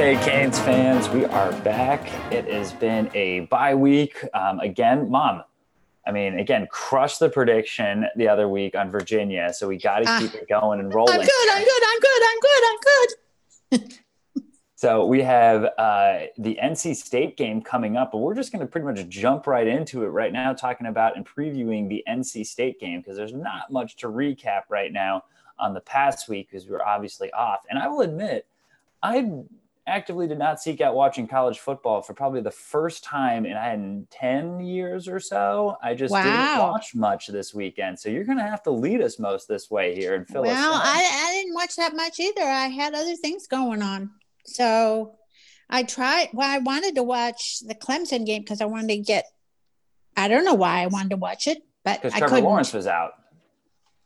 Okay, Canes fans, we are back. It has been a bye week. Um, again, mom, I mean, again, crushed the prediction the other week on Virginia. So we got to Ah. keep it going and rolling. I'm good. I'm good. I'm good. I'm good. I'm good. So we have uh, the NC State game coming up, but we're just going to pretty much jump right into it right now, talking about and previewing the NC State game because there's not much to recap right now on the past week because we were obviously off. And I will admit, I actively did not seek out watching college football for probably the first time in I had 10 years or so. I just didn't watch much this weekend. So you're going to have to lead us most this way here and fill Well, us in. I, I didn't watch that much either. I had other things going on. So I tried. Well, I wanted to watch the Clemson game because I wanted to get, I don't know why I wanted to watch it, but because I Trevor couldn't. Lawrence was out.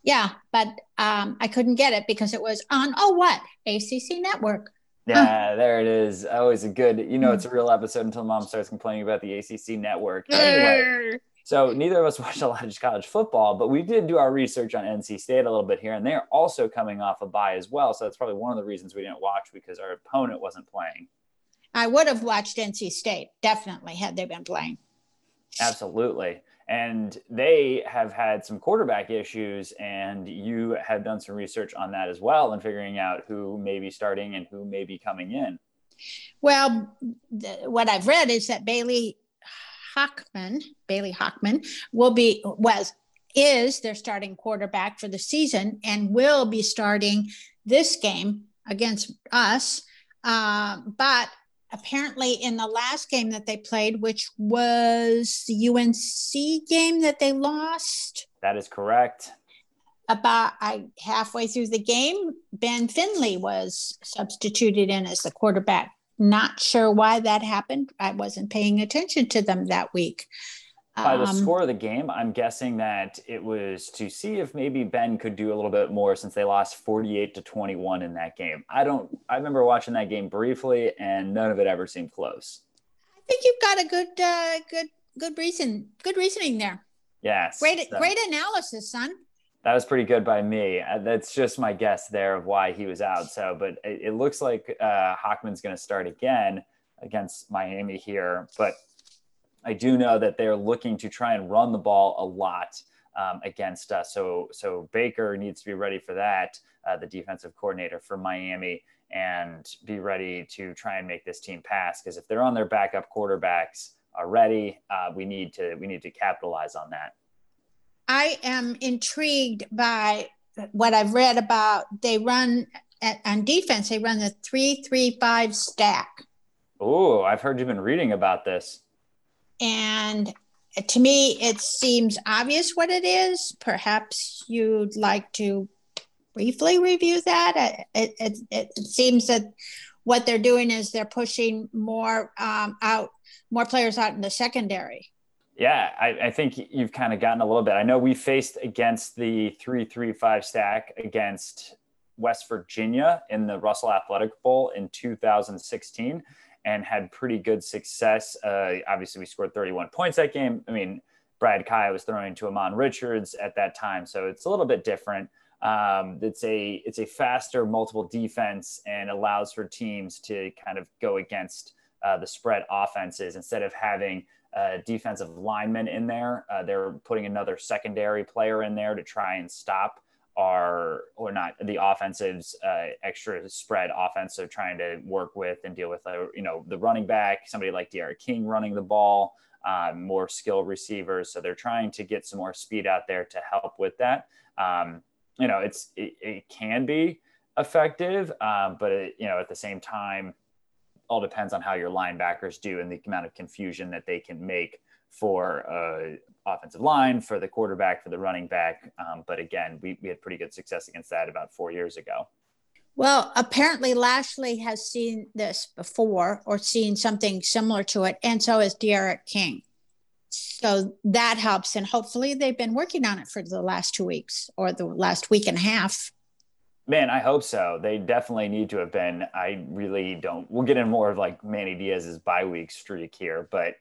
Yeah, but um, I couldn't get it because it was on, oh, what? ACC Network. Yeah, there it is. Always a good, you know, Hmm. it's a real episode until mom starts complaining about the ACC network. Anyway, so neither of us watched a lot of college football, but we did do our research on NC State a little bit here, and they're also coming off a bye as well. So that's probably one of the reasons we didn't watch because our opponent wasn't playing. I would have watched NC State, definitely, had they been playing. Absolutely. And they have had some quarterback issues, and you have done some research on that as well and figuring out who may be starting and who may be coming in. Well, the, what I've read is that Bailey Hockman, Bailey Hockman, will be was is their starting quarterback for the season and will be starting this game against us. Uh, but apparently, in the last game that they played, which was the UNC game that they lost, That is correct. about I halfway through the game, Ben Finley was substituted in as the quarterback. Not sure why that happened. I wasn't paying attention to them that week. By the Um, score of the game, I'm guessing that it was to see if maybe Ben could do a little bit more since they lost 48 to 21 in that game. I don't, I remember watching that game briefly and none of it ever seemed close. I think you've got a good, uh, good, good reason, good reasoning there. Yes. Great, so great analysis, son. That was pretty good by me. Uh, That's just my guess there of why he was out. So, but it, it looks like uh, Hockman's going to start again against Miami here. But I do know that they're looking to try and run the ball a lot um, against us. So, so Baker needs to be ready for that, uh, the defensive coordinator for Miami, and be ready to try and make this team pass. Because if they're on their backup quarterbacks already, uh, we need to we need to capitalize on that. I am intrigued by what I've read about. They run at, on defense. They run the three-three-five stack. Oh, I've heard you've been reading about this. And to me, it seems obvious what it is. Perhaps you'd like to briefly review that. It, it, it, seems that what they're doing is they're pushing more um, out, more players out in the secondary. Yeah, I, I think you've kind of gotten a little bit. I know we faced against the three three five stack against West Virginia in the Russell Athletic Bowl in 2016 and had pretty good success. Uh, obviously, we scored 31 points that game. I mean, Brad Kaaya was throwing to Ahmmon Richards at that time, so it's a little bit different. Um, it's a it's a faster multiple defense and allows for teams to kind of go against uh, the spread offenses instead of having uh, defensive linemen in there. Uh, they're putting another secondary player in there to try and stop our or not the offensive's uh, extra spread offense. So trying to work with and deal with uh, you know the running back, somebody like D'Eriq King running the ball, um, more skill receivers. So they're trying to get some more speed out there to help with that. Um, you know, it's it, it can be effective, um, but it, you know at the same time all depends on how your linebackers do and the amount of confusion that they can make for uh, offensive line, for the quarterback, for the running back. Um, but again, we, we had pretty good success against that about four years ago. Well, apparently Lashlee has seen this before or seen something similar to it, and so has D'Eriq King. So that helps, and hopefully they've been working on it for the last two weeks or the last week and a half. Man, I hope so. They definitely need to have been. I really don't. We'll get in more of like Manny Diaz's bye week streak here, but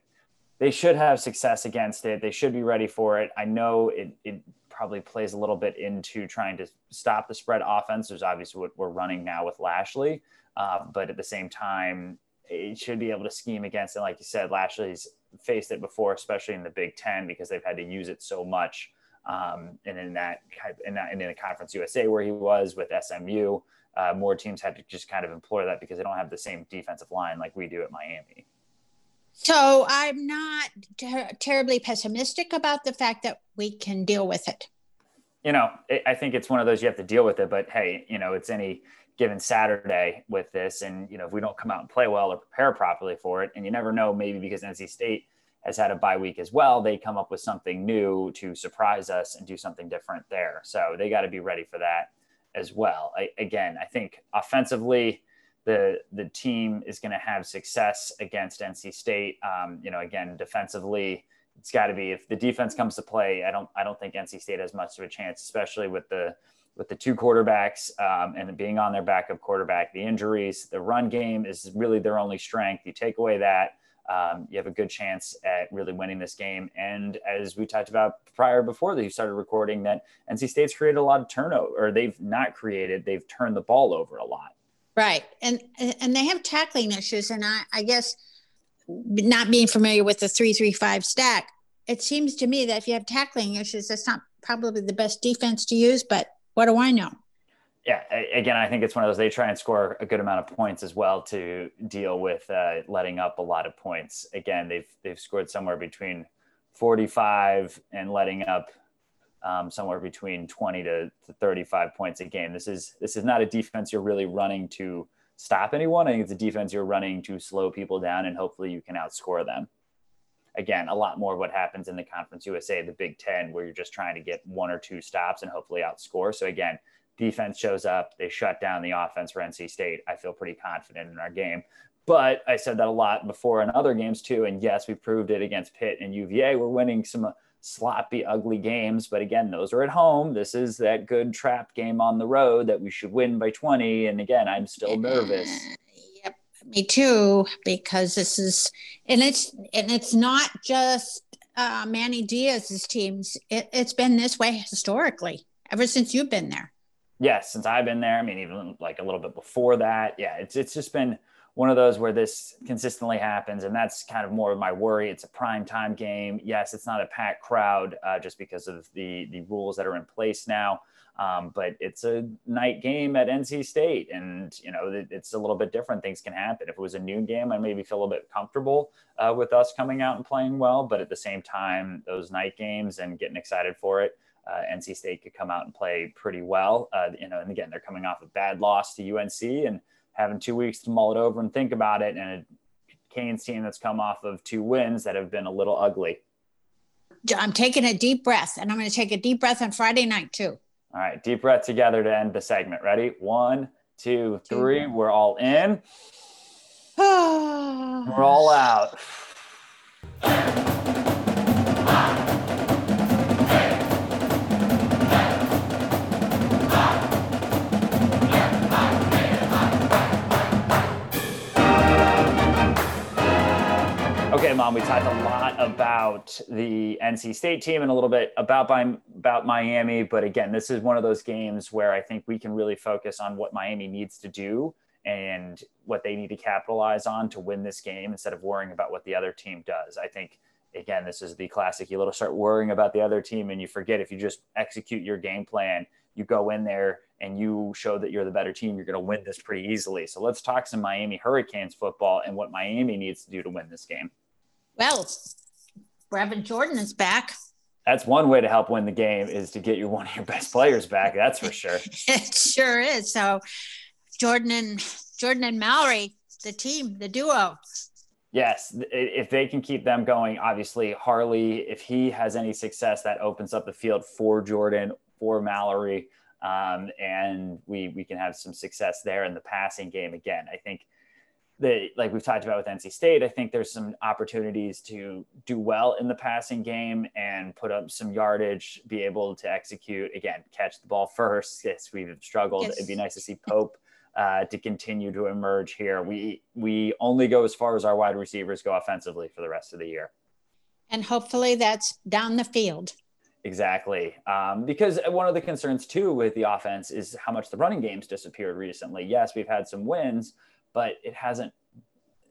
they should have success against it. They should be ready for it. I know it, it probably plays a little bit into trying to stop the spread offense. There's obviously what we're running now with Lashlee, Uh, but at the same time, it should be able to scheme against it. Like you said, Lashlee's faced it before, especially in the Big Ten, because they've had to use it so much. Um, and in that, in that, in the Conference USA where he was with SMU, uh, more teams had to just kind of employ that because they don't have the same defensive line like we do at Miami. So I'm not ter- terribly pessimistic about the fact that we can deal with it. You know, it, I think it's one of those you have to deal with it, but hey, you know, it's any given Saturday with this. And, you know, if we don't come out and play well or prepare properly for it, and you never know, maybe because NC State has had a bye week as well, they come up with something new to surprise us and do something different there. So they got to be ready for that as well. I, again, I think offensively, the the team is going to have success against NC State. Um, you know, again, defensively, it's got to be if the defense comes to play. I don't I don't think NC State has much of a chance, especially with the with the two quarterbacks um, and being on their backup quarterback, the injuries, the run game is really their only strength. You take away that, um, you have a good chance at really winning this game. And as we talked about prior before that you started recording, that NC State's created a lot of turnover, or they've not created, they've turned the ball over a lot. Right, and and they have tackling issues, and I, I guess not being familiar with the three three five stack, it seems to me that if you have tackling issues, that's not probably the best defense to use, but what do I know? Yeah, again, I think it's one of those they try and score a good amount of points as well to deal with uh, letting up a lot of points. Again, they've they've scored somewhere between 45 and letting up um, somewhere between 20 to, to 35 points a game. This is this is not a defense you're really running to stop anyone. I think it's a defense you're running to slow people down and hopefully you can outscore them again, a lot more of what happens in the Conference USA, the Big Ten, where you're just trying to get one or two stops and hopefully outscore. So again, defense shows up, they shut down the offense for NC State. I feel pretty confident in our game. But I said that a lot before in other games too. And yes, we proved it against Pitt and UVA. We're winning some sloppy, ugly games. But again, those are at home. This is that good trap game on the road that we should win by 20. And again, I'm still nervous Yep, me too because this is and it's and it's not just uh, Manny Diaz's teams. It, it's been this way historically ever since you've been there. Yes, since I've been there. I mean, even like a little bit before that. Yeah, it's it's just been one of those where this consistently happens, and that's kind of more of my worry. It's a prime time game. Yes, it's not a packed crowd uh, just because of the the rules that are in place now. Um, but it's a night game at NC State, and you know it, it's a little bit different. Things can happen. If it was a noon game, I maybe feel a bit comfortable uh, with us coming out and playing well. But at the same time, those night games and getting excited for it, uh, NC State could come out and play pretty well. Uh, you know, and again, they're coming off a bad loss to UNC and having two weeks to mull it over and think about it. And a Canes team that's come off of two wins that have been a little ugly. I'm taking a deep breath, and I'm going to take a deep breath on Friday night too. All right, deep breath together to end the segment. Ready? One, two, three. We're all in. We're all out. Okay, Mom, we talked a lot about the NC State team and a little bit about about Miami, but again, this is one of those games where I think we can really focus on what Miami needs to do and what they need to capitalize on to win this game instead of worrying about what the other team does. I think again, this is the classic. You little start worrying about the other team and you forget if you just execute your game plan, you go in there and you show that you're the better team, you're going to win this pretty easily. So let's talk some Miami Hurricanes football and what Miami needs to do to win this game. Well, Brevin Jordan is back. That's one way to help win the game is to get your one of your best players back. That's for sure. it sure is. So Jordan and Jordan and Mallory, the team, the duo. Yes, if they can keep them going, obviously Harley, if he has any success, that opens up the field for Jordan, for Mallory, um, and we we can have some success there in the passing game again. I think that like we've talked about with NC State, I think there's some opportunities to do well in the passing game and put up some yardage, be able to execute again, catch the ball first. Yes, we've struggled. Yes. It'd be nice to see Pope uh, to continue to emerge here. We we only go as far as our wide receivers go offensively for the rest of the year. And hopefully that's down the field. Exactly. Um, because one of the concerns too with the offense is how much the running game's disappeared recently. Yes, we've had some wins, but it hasn't.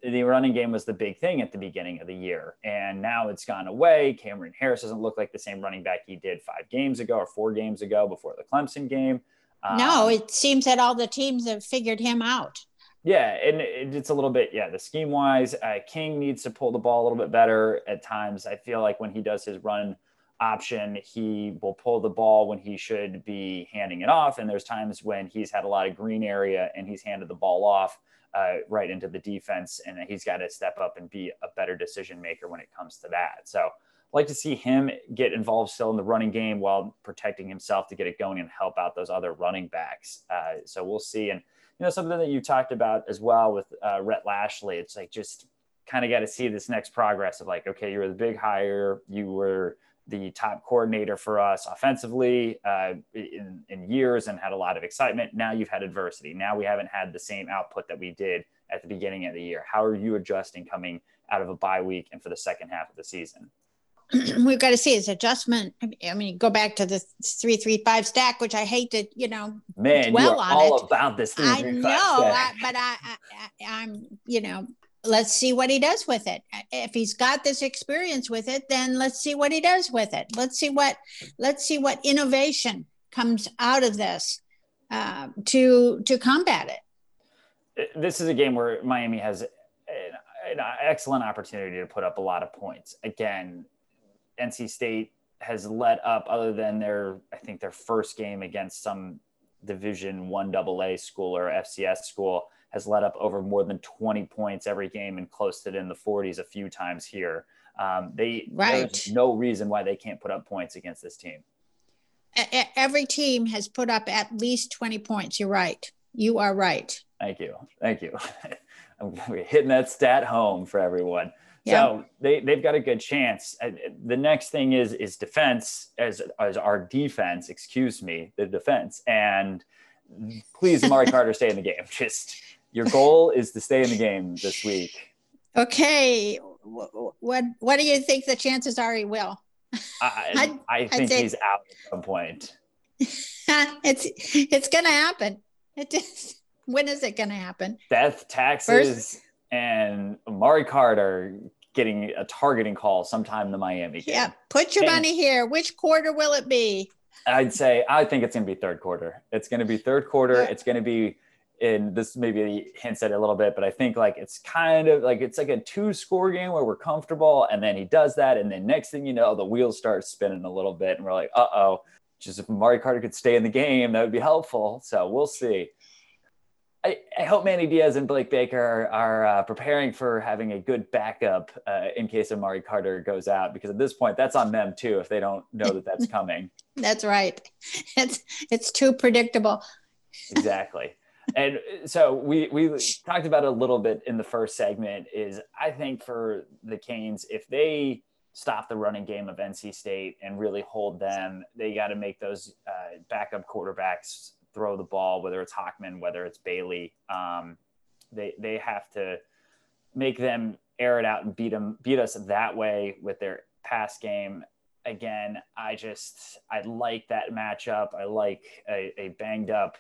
The running game was the big thing at the beginning of the year, and now it's gone away. Cam'Ron Harris doesn't look like the same running back he did five games ago or four games ago before the Clemson game. Um, no, it seems that all the teams have figured him out. Yeah, and it's a little bit, yeah, the scheme wise, uh, King needs to pull the ball a little bit better at times. I feel like when he does his run option, he will pull the ball when he should be handing it off. And there's times when he's had a lot of green area and he's handed the ball off uh, right into the defense. And he's got to step up and be a better decision maker when it comes to that. So, I'd like to see him get involved still in the running game while protecting himself to get it going and help out those other running backs. Uh, so we'll see. And you know something that you talked about as well with uh, Rhett Lashlee. It's like just kind of got to see this next progress of like, okay, you were the big hire, you were the top coordinator for us offensively uh, in, in years and had a lot of excitement. Now you've had adversity. Now we haven't had the same output that we did at the beginning of the year. How are you adjusting coming out of a bye week and for the second half of the season? We've got to see his adjustment. I mean, go back to the three three five stack, which I hate to, you know, man, well you are all it. about this I know, I, but I, I, I'm, you know, let's see what he does with it. If he's got this experience with it, then let's see what he does with it. Let's see what let's see what innovation comes out of this uh, to to combat it. This is a game where Miami has an, an excellent opportunity to put up a lot of points. Again, NC State has let up, other than their I think their first game against some Division One AA school or FCS school has let up over more than 20 points every game and closed it in the 40s a few times here. Um, they right. there's no reason why they can't put up points against this team. Every team has put up at least 20 points. You're right. You are right. Thank you. Thank you. I'm hitting that stat home for everyone. Yeah. So they, they've got a good chance. The next thing is is defense as as our defense, excuse me, the defense. And please, Amari Carter, stay in the game. Just your goal is to stay in the game this week. Okay. What What do you think the chances are he will? I, I think say, he's out at some point. it's it's going to happen. It just, when is it going to happen? Death, taxes, First, and Amari Carter getting a targeting call sometime in the Miami game. Yeah, put your and, money here. Which quarter will it be? I'd say I think it's going to be third quarter. It's going to be third quarter. Yeah. It's going to be and this maybe hints at it a little bit, but I think like it's kind of like it's like a two score game where we're comfortable, and then he does that, and then next thing you know, the wheels start spinning a little bit, and we're like, uh oh, just if Mari Carter could stay in the game, that would be helpful. So we'll see. I, I hope Manny Diaz and Blake Baker are, are uh, preparing for having a good backup uh, in case Amari Carter goes out, because at this point, that's on them too if they don't know that that's coming. that's right. It's it's too predictable. exactly and so we we talked about a little bit in the first segment is I think for the Canes if they stop the running game of NC State and really hold them, they got to make those uh, backup quarterbacks throw the ball, whether it's Hockman, whether it's Bailey. Um, they they have to make them air it out and beat them beat us that way with their pass game. Again, I just I like that matchup. I like a, a banged up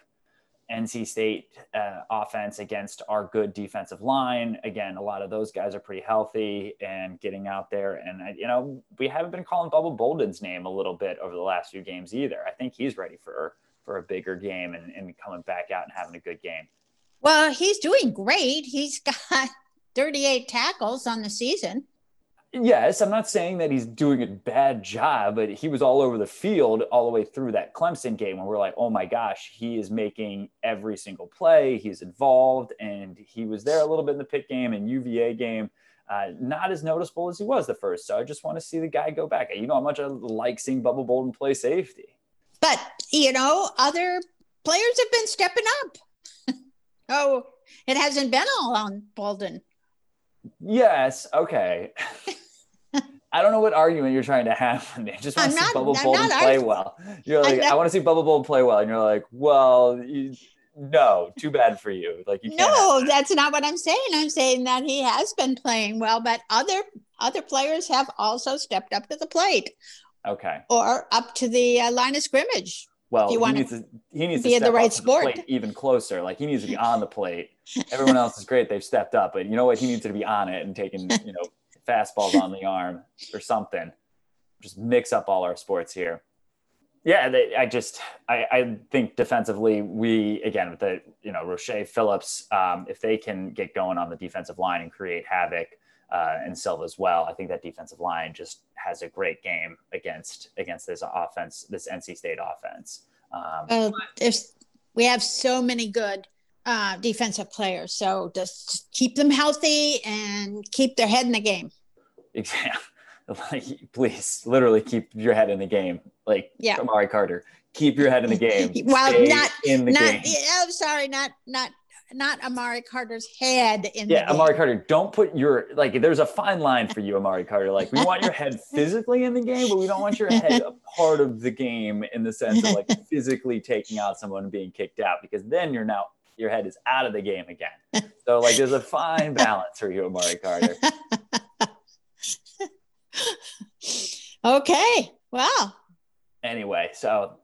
NC State uh, offense against our good defensive line. Again, a lot of those guys are pretty healthy and getting out there. And, I, you know, we haven't been calling Bubba Bolden's name a little bit over the last few games either. I think he's ready for, for a bigger game and, and coming back out and having a good game. Well, he's doing great. He's got 38 tackles on the season. Yes, I'm not saying that he's doing a bad job, but he was all over the field all the way through that Clemson game when we're like, oh my gosh, he is making every single play. He's involved, and he was there a little bit in the Pitt game and UVA game. Uh, not as noticeable as he was the first. So I just want to see the guy go back. You know how much I like seeing Bubba Bolden play safety. But, you know, other players have been stepping up. oh, it hasn't been all on Bolden. Yes. Okay. I don't know what argument you're trying to have. I just want to see not, Bubba Bolden play well. You're like, I want to see Bubble Bolden play well, and you're like, well, you, no, too bad for you. Like you. No, that's not what I'm saying. I'm saying that he has been playing well, but other other players have also stepped up to the plate. Okay. Or up to the uh, line of scrimmage. Well, you he needs to he needs to be in step the right up to sport. plate even closer. Like he needs to be on the plate. Everyone else is great; they've stepped up, but you know what? He needs to be on it and taking you know fastballs on the arm or something. Just mix up all our sports here. Yeah, they, I just I, I think defensively we again with the you know Roche Phillips um, if they can get going on the defensive line and create havoc uh, and Silva as well. I think that defensive line just has a great game against against this offense, this NC State offense. Um, Well, there's we have so many good uh, defensive players, so just keep them healthy and keep their head in the game. Exactly. Like, please, literally keep your head in the game. Like Yeah. Amari Carter, keep your head in the game. Well, Stay not- in the not, game. yeah, I'm sorry, not not not Amari Carter's head in Yeah, the game. Amari Carter, don't put your like. There's a fine line for you, Amari Carter. Like, we want your head physically in the game, but we don't want your head a part of the game in the sense of like physically taking out someone and being kicked out, because then you're now your head is out of the game again. So like, there's a fine balance for you, Amari Carter. Okay. Wow. anyway, so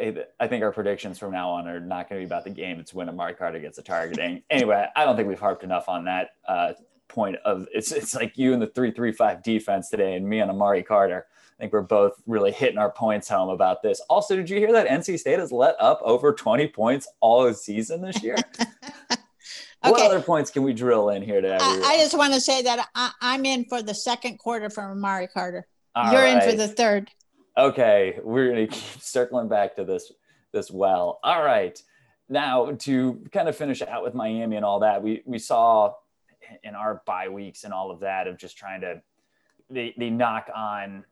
I think our predictions from now on are not going to be about the game. It's when Amari Carter gets a targeting. Anyway, I don't think we've harped enough on that uh, point of it's it's like you and the three three five defense today, and me and Amari Carter. I think we're both really hitting our points home about this. Also, did you hear that NC State has let up over 20 points all season this year? What other points can we drill in here to everyone? I, I just want to say that I, I'm in for the second quarter from Amari Carter. All You're in for the third. okay we're going to keep circling back to this this well all right now to kind of finish out with miami and all that we we saw in our bye weeks and all of that of just trying to the the knock on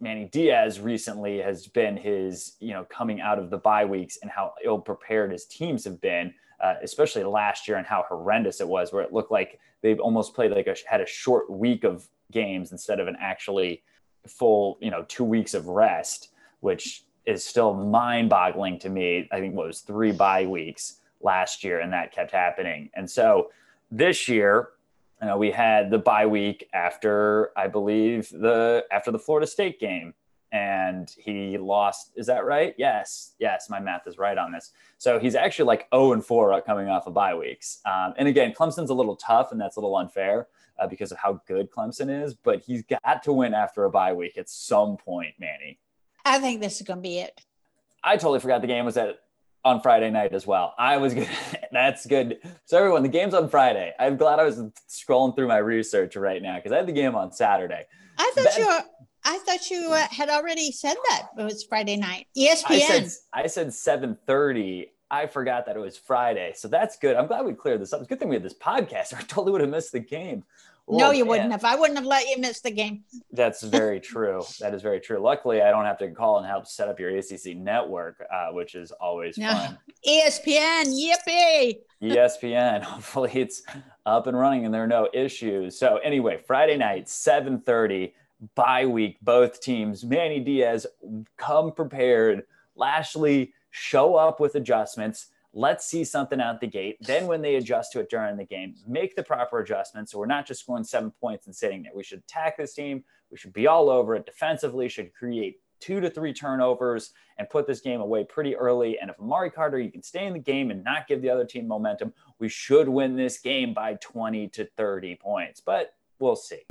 Manny Diaz recently has been his, you know, coming out of the bye weeks and how ill prepared his teams have been, uh, especially last year and how horrendous it was, where it looked like they've almost played like a had a short week of games instead of an actually full, you know, two weeks of rest, which is still mind boggling to me. I think what was three bye weeks last year, and that kept happening. And so this year, you know, we had the bye week after, I believe, the after the Florida State game, and he lost. Is that right? Yes, yes, my math is right on this. So he's actually like 0 and 4 coming off of bye weeks. Um, and again, Clemson's a little tough, and that's a little unfair uh, because of how good Clemson is. But he's got to win after a bye week at some point, Manny. I think this is going to be it. I totally forgot the game was at on Friday night as well. I was good. That's good. So everyone, the game's on Friday. I'm glad I was scrolling through my research right now because I had the game on Saturday. I thought That- you. I thought you uh, had already said that it was Friday night. I ESPN. said I said 7:30. I forgot that it was Friday. So that's good. I'm glad we cleared this up. It's a good thing we had this podcast or I totally would have missed the game. No, you man. wouldn't have. I wouldn't have let you miss the game. That's very true. That is very true. Luckily, I don't have to call and help set up your ACC network, uh, which is always No. fun. ESPN, yippee! ESPN. Hopefully it's up and running and there are no issues. So anyway, Friday night, 7:30, bye week, both teams. Manny Diaz come prepared. Lashlee show up with adjustments. Let's see something out the gate. Then when they adjust to it during the game, make the proper adjustments. So we're not just scoring seven points and sitting there. We should attack this team. We should be all over it defensively, should create two to three turnovers and put this game away pretty early. And if Amari Carter, you can stay in the game and not give the other team momentum, we should win this game by 20 to 30 points. But we'll see.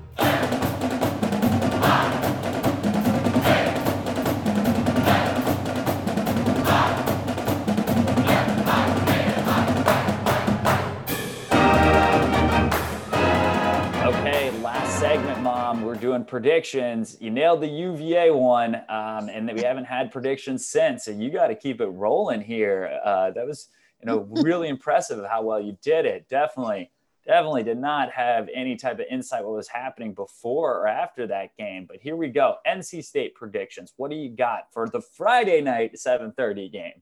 Doing predictions. You nailed the UVA one, um, and we haven't had predictions since. So you got to keep it rolling here. Uh, that was, you know, really impressive of how well you did it. Definitely, definitely did not have any type of insight what was happening before or after that game. But here we go. NC State predictions. What do you got for the Friday night 7:30 game?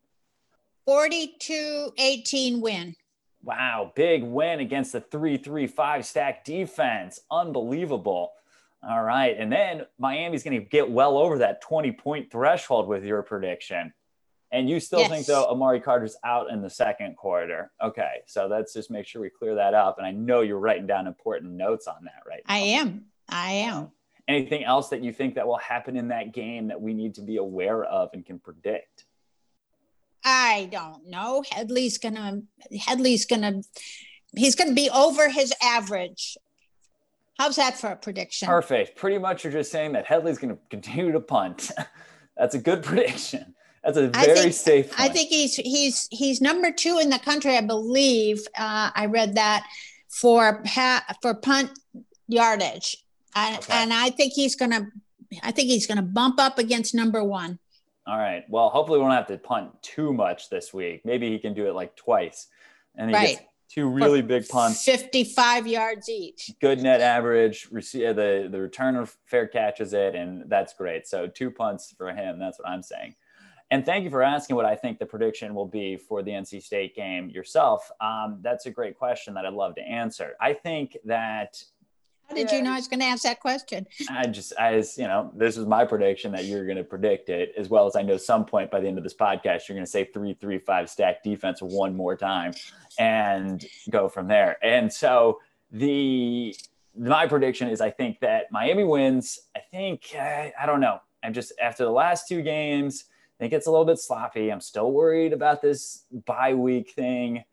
42 18 win. Wow, big win against the 3-3-5 stack defense. Unbelievable. All right. And then Miami's going to get well over that 20 point threshold with your prediction. And you still Yes. think, though, Amari Carter's out in the second quarter. Okay. So let's just make sure we clear that up. And I know you're writing down important notes on that right I am. I am. anything else that you think that will happen in that game that we need to be aware of and can predict? I don't know. Hedley's gonna Hedley's gonna he's gonna be over his average. How's that for a prediction? Perfect. Pretty much you're just saying that Hedley's gonna continue to punt. That's a good prediction. That's a very think, safe. I think he's he's he's number two in the country, I believe. Uh, I read that for pa- for punt yardage, and, okay. and I think he's gonna I think he's gonna bump up against number one. All right. Well, hopefully we won't have to punt too much this week. Maybe he can do it like twice, and he right. gets two really big punts, fifty-five yards each. Good net average. Receive uh, the the returner fair catches it, and that's great. So two punts for him. That's what I'm saying. And thank you for asking what I think the prediction will be for the NC State game yourself. Um, that's a great question that I'd love to answer. I think that how did yeah. you know I was going to ask that question? I just, I was, you know, this is my prediction that you're going to predict it, as well as I know some point by the end of this podcast, you're going to say three, three, five stack defense one more time and go from there. And so the, my prediction is I think that Miami wins. I think, I, I don't know. I'm just, after the last two games, I think it's a little bit sloppy. I'm still worried about this bye week thing.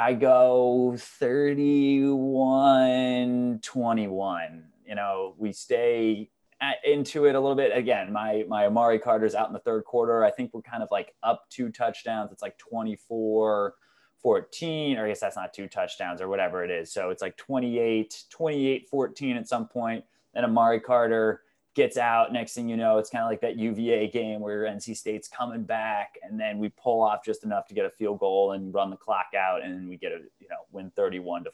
I go 31 21. You know, we stay at, into it a little bit. Again, my my Amari Carter's out in the third quarter. I think we're kind of like up two touchdowns. It's like 24 14, or I guess that's not two touchdowns or whatever it is. So it's like 28, 28 14 at some point. Then Amari Carter gets out. Next thing you know, it's kind of like that UVA game where NC State's coming back, and then we pull off just enough to get a field goal and run the clock out, and we get a you know win 31 to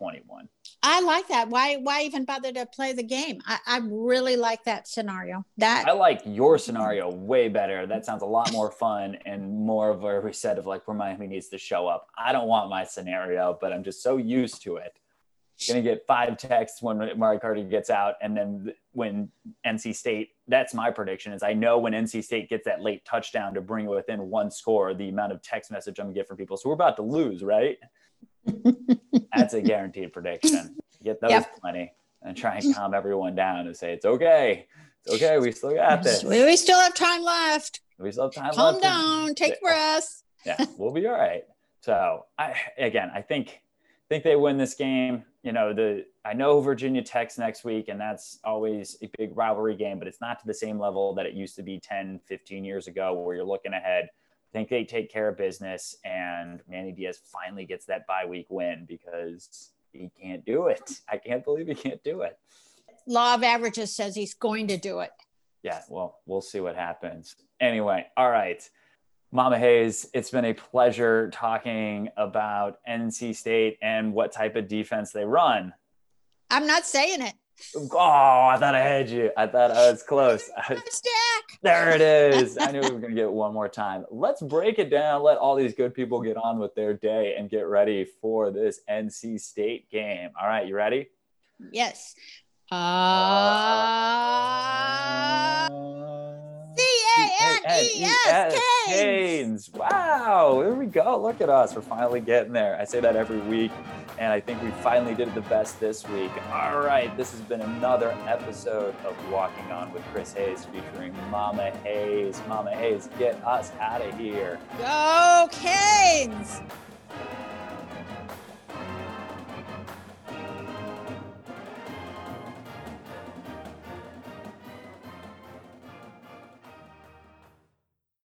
21. I like that. Why why even bother to play the game? I, I really like that scenario. That I like your scenario way better. That sounds a lot more fun and more of a reset of like where Miami needs to show up. I don't want my scenario, but I'm just so used to it going to get five texts when Mari Carter gets out. And then when NC State, that's my prediction is I know when NC State gets that late touchdown to bring it within one score, the amount of text message I'm going to get from people. So we're about to lose, right? that's a guaranteed prediction. Get those yep. plenty and try and calm everyone down and say, it's okay. It's okay. We still got this. We still have time left. We still have time calm left. Calm down. Take breaths. yeah, we'll be all right. So I, again, I think, think they win this game. You know the i know virginia tech's next week and that's always a big rivalry game but it's not to the same level that it used to be 10 15 years ago where you're looking ahead. I think they take care of business and manny diaz finally gets that bye week win because he can't do it. I can't believe he can't do it. Law of averages says he's going to do it. Yeah well we'll see what happens. Anyway all right Mama Hayes, it's been a pleasure talking about NC State and what type of defense they run. I'm not saying it. Oh, I thought I had you. I thought I was close. There it is. I knew we were going to get one more time. Let's break it down. Let all these good people get on with their day and get ready for this NC State game. All right, you ready? Yes. Uh... uh... C-A-N-E-S, Canes. Wow, there we go. Look at us. We're finally getting there. I say that every week, and I think we finally did the best this week. All right, this has been another episode of Walking On with Chris Hayes featuring Mama Hayes. Mama Hayes, get us out of here. Go Canes!